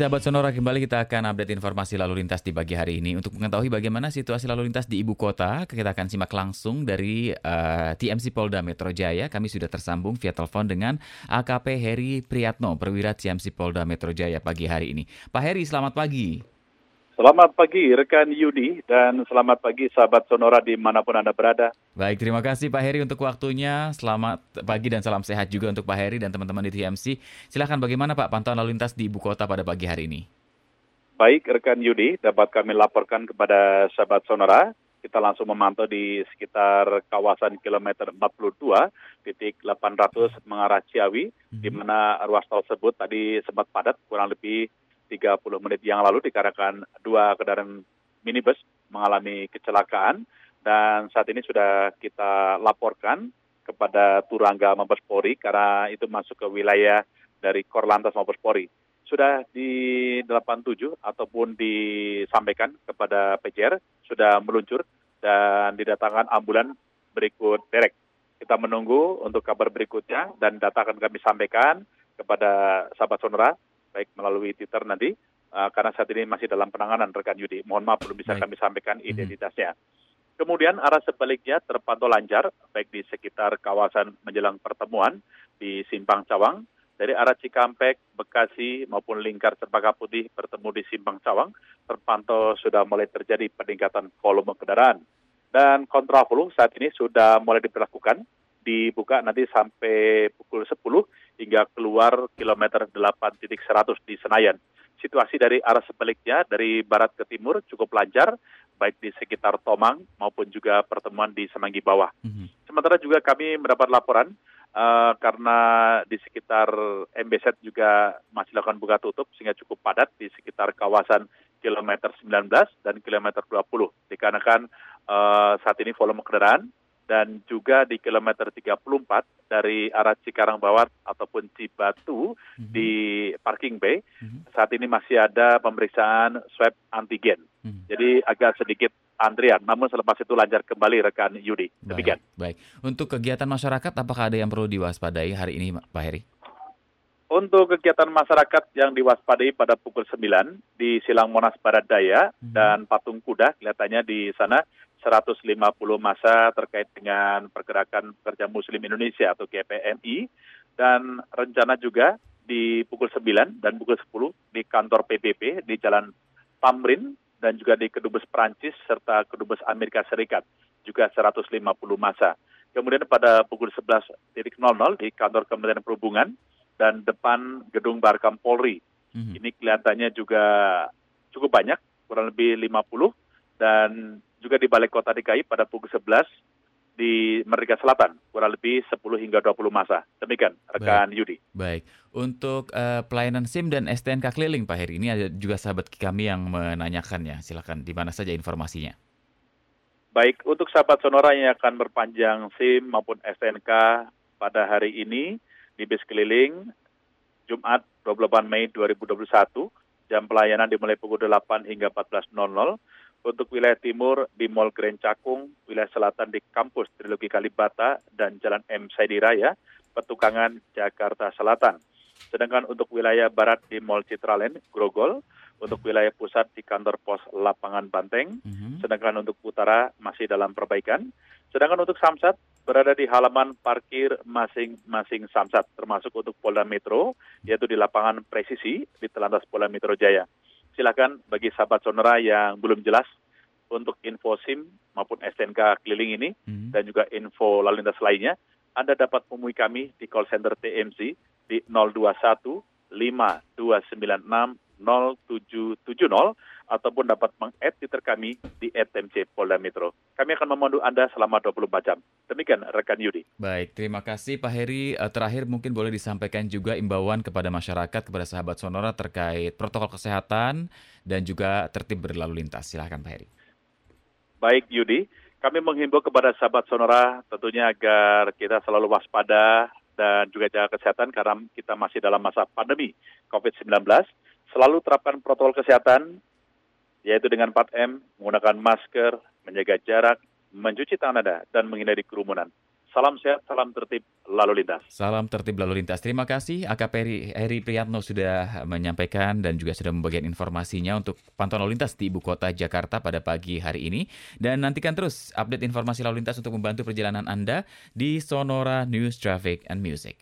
sahabat Sonora, kembali kita akan update informasi lalu lintas di pagi hari ini. Untuk mengetahui bagaimana situasi lalu lintas di ibu kota, kita akan simak langsung dari uh, eh, TMC Polda Metro Jaya. Kami sudah tersambung via telepon dengan AKP Heri Priyatno, perwira TMC Polda Metro Jaya pagi hari ini. Pak Heri, selamat pagi. Selamat pagi rekan Yudi dan selamat pagi sahabat Sonora di mana pun Anda berada. Baik, terima kasih Pak Heri untuk waktunya. Selamat pagi dan salam sehat juga untuk Pak Heri dan teman-teman di TMC. Silahkan bagaimana Pak pantauan lalu lintas di ibu kota pada pagi hari ini? Baik rekan Yudi, dapat kami laporkan kepada sahabat Sonora. Kita langsung memantau di sekitar kawasan kilometer 42 titik 800 mengarah Ciawi, hmm. di mana ruas tol tersebut tadi sempat padat kurang lebih 30 menit yang lalu dikarenakan dua kendaraan minibus mengalami kecelakaan dan saat ini sudah kita laporkan kepada Turangga Mabespori karena itu masuk ke wilayah dari Korlantas Mabespori. Sudah di 87 ataupun disampaikan kepada PJR sudah meluncur dan didatangkan ambulan berikut derek. Kita menunggu untuk kabar berikutnya dan data akan kami sampaikan kepada sahabat Sonora baik melalui Twitter nanti uh, karena saat ini masih dalam penanganan rekan Yudi. Mohon maaf belum bisa baik. kami sampaikan mhm. identitasnya. Hmm. Kemudian arah sebaliknya terpantau lancar baik di sekitar kawasan menjelang pertemuan di Simpang Cawang dari arah Cikampek, Bekasi maupun lingkar Cempaka Putih bertemu di Simpang Cawang terpantau sudah mulai terjadi peningkatan volume kendaraan. Dan kontraflow saat ini sudah mulai diberlakukan dibuka nanti sampai pukul 10 hingga keluar kilometer 8.100 di Senayan. Situasi dari arah sebaliknya dari barat ke timur cukup lancar, baik di sekitar Tomang maupun juga pertemuan di Semanggi Bawah. Mm -hmm. Sementara juga kami mendapat laporan uh, karena di sekitar MBZ juga masih lakukan buka tutup sehingga cukup padat di sekitar kawasan kilometer 19 dan kilometer 20. Dikarenakan uh, saat ini volume kendaraan dan juga di kilometer 34 dari arah Cikarang Bawat ataupun Cibatu mm-hmm. di parking bay mm-hmm. saat ini masih ada pemeriksaan swab antigen. Mm-hmm. Jadi agak sedikit antrian, namun selepas itu lancar kembali rekan Yudi. Demikian. Baik, baik. Untuk kegiatan masyarakat apakah ada yang perlu diwaspadai hari ini Pak Heri? Untuk kegiatan masyarakat yang diwaspadai pada pukul 9 di Silang Monas Barat Daya hmm. dan Patung Kuda kelihatannya di sana 150 masa terkait dengan pergerakan pekerja muslim Indonesia atau GPMI dan rencana juga di pukul 9 dan pukul 10 di kantor PBB di Jalan Tamrin dan juga di Kedubes Prancis serta Kedubes Amerika Serikat juga 150 masa. Kemudian pada pukul 11.00 di kantor Kementerian Perhubungan dan depan gedung Barkam Polri. Mm -hmm. Ini kelihatannya juga cukup banyak, kurang lebih 50 dan juga di Balai Kota DKI pada pukul 11 di Merdeka Selatan, kurang lebih 10 hingga 20 masa. Demikian, rekan Baik. Yudi. Baik, untuk uh, pelayanan SIM dan STNK keliling Pak Heri, ini ada juga sahabat kami yang menanyakannya. Silakan, di mana saja informasinya? Baik, untuk sahabat Sonora yang akan berpanjang SIM maupun STNK pada hari ini di bis keliling Jumat 28 Mei 2021, jam pelayanan dimulai pukul 8 hingga 14.00 untuk wilayah timur di Mall Grand Cakung, wilayah selatan di kampus Trilogi Kalibata dan Jalan M. Saidi Raya, Petukangan, Jakarta Selatan. Sedangkan untuk wilayah barat di Mall Citralen, Grogol, untuk wilayah pusat di kantor pos lapangan Banteng, mm-hmm. sedangkan untuk utara masih dalam perbaikan. Sedangkan untuk Samsat berada di halaman parkir masing-masing Samsat, termasuk untuk Polda Metro, yaitu di lapangan presisi di Telantas Polda Metro Jaya silakan bagi sahabat sonora yang belum jelas untuk info SIM maupun STNK keliling ini hmm. dan juga info lalu lintas lainnya, Anda dapat menemui kami di call center TMC di 021 5296 0770 ataupun dapat meng-add Twitter kami di @tmc Polda Metro. Kami akan memandu Anda selama 24 jam. Demikian rekan Yudi. Baik, terima kasih Pak Heri. Eh, terakhir mungkin boleh disampaikan juga imbauan kepada masyarakat, kepada sahabat Sonora terkait protokol kesehatan dan juga tertib berlalu lintas. Silahkan Pak Heri. Baik Yudi, kami menghimbau kepada sahabat Sonora tentunya agar kita selalu waspada dan juga jaga kesehatan karena kita masih dalam masa pandemi COVID-19 selalu terapkan protokol kesehatan, yaitu dengan 4M, menggunakan masker, menjaga jarak, mencuci tangan Anda, dan menghindari kerumunan. Salam sehat, salam tertib lalu lintas. Salam tertib lalu lintas. Terima kasih AKP Heri Priyatno sudah menyampaikan dan juga sudah membagikan informasinya untuk pantauan lalu lintas di ibu kota Jakarta pada pagi hari ini. Dan nantikan terus update informasi lalu lintas untuk membantu perjalanan Anda di Sonora News Traffic and Music.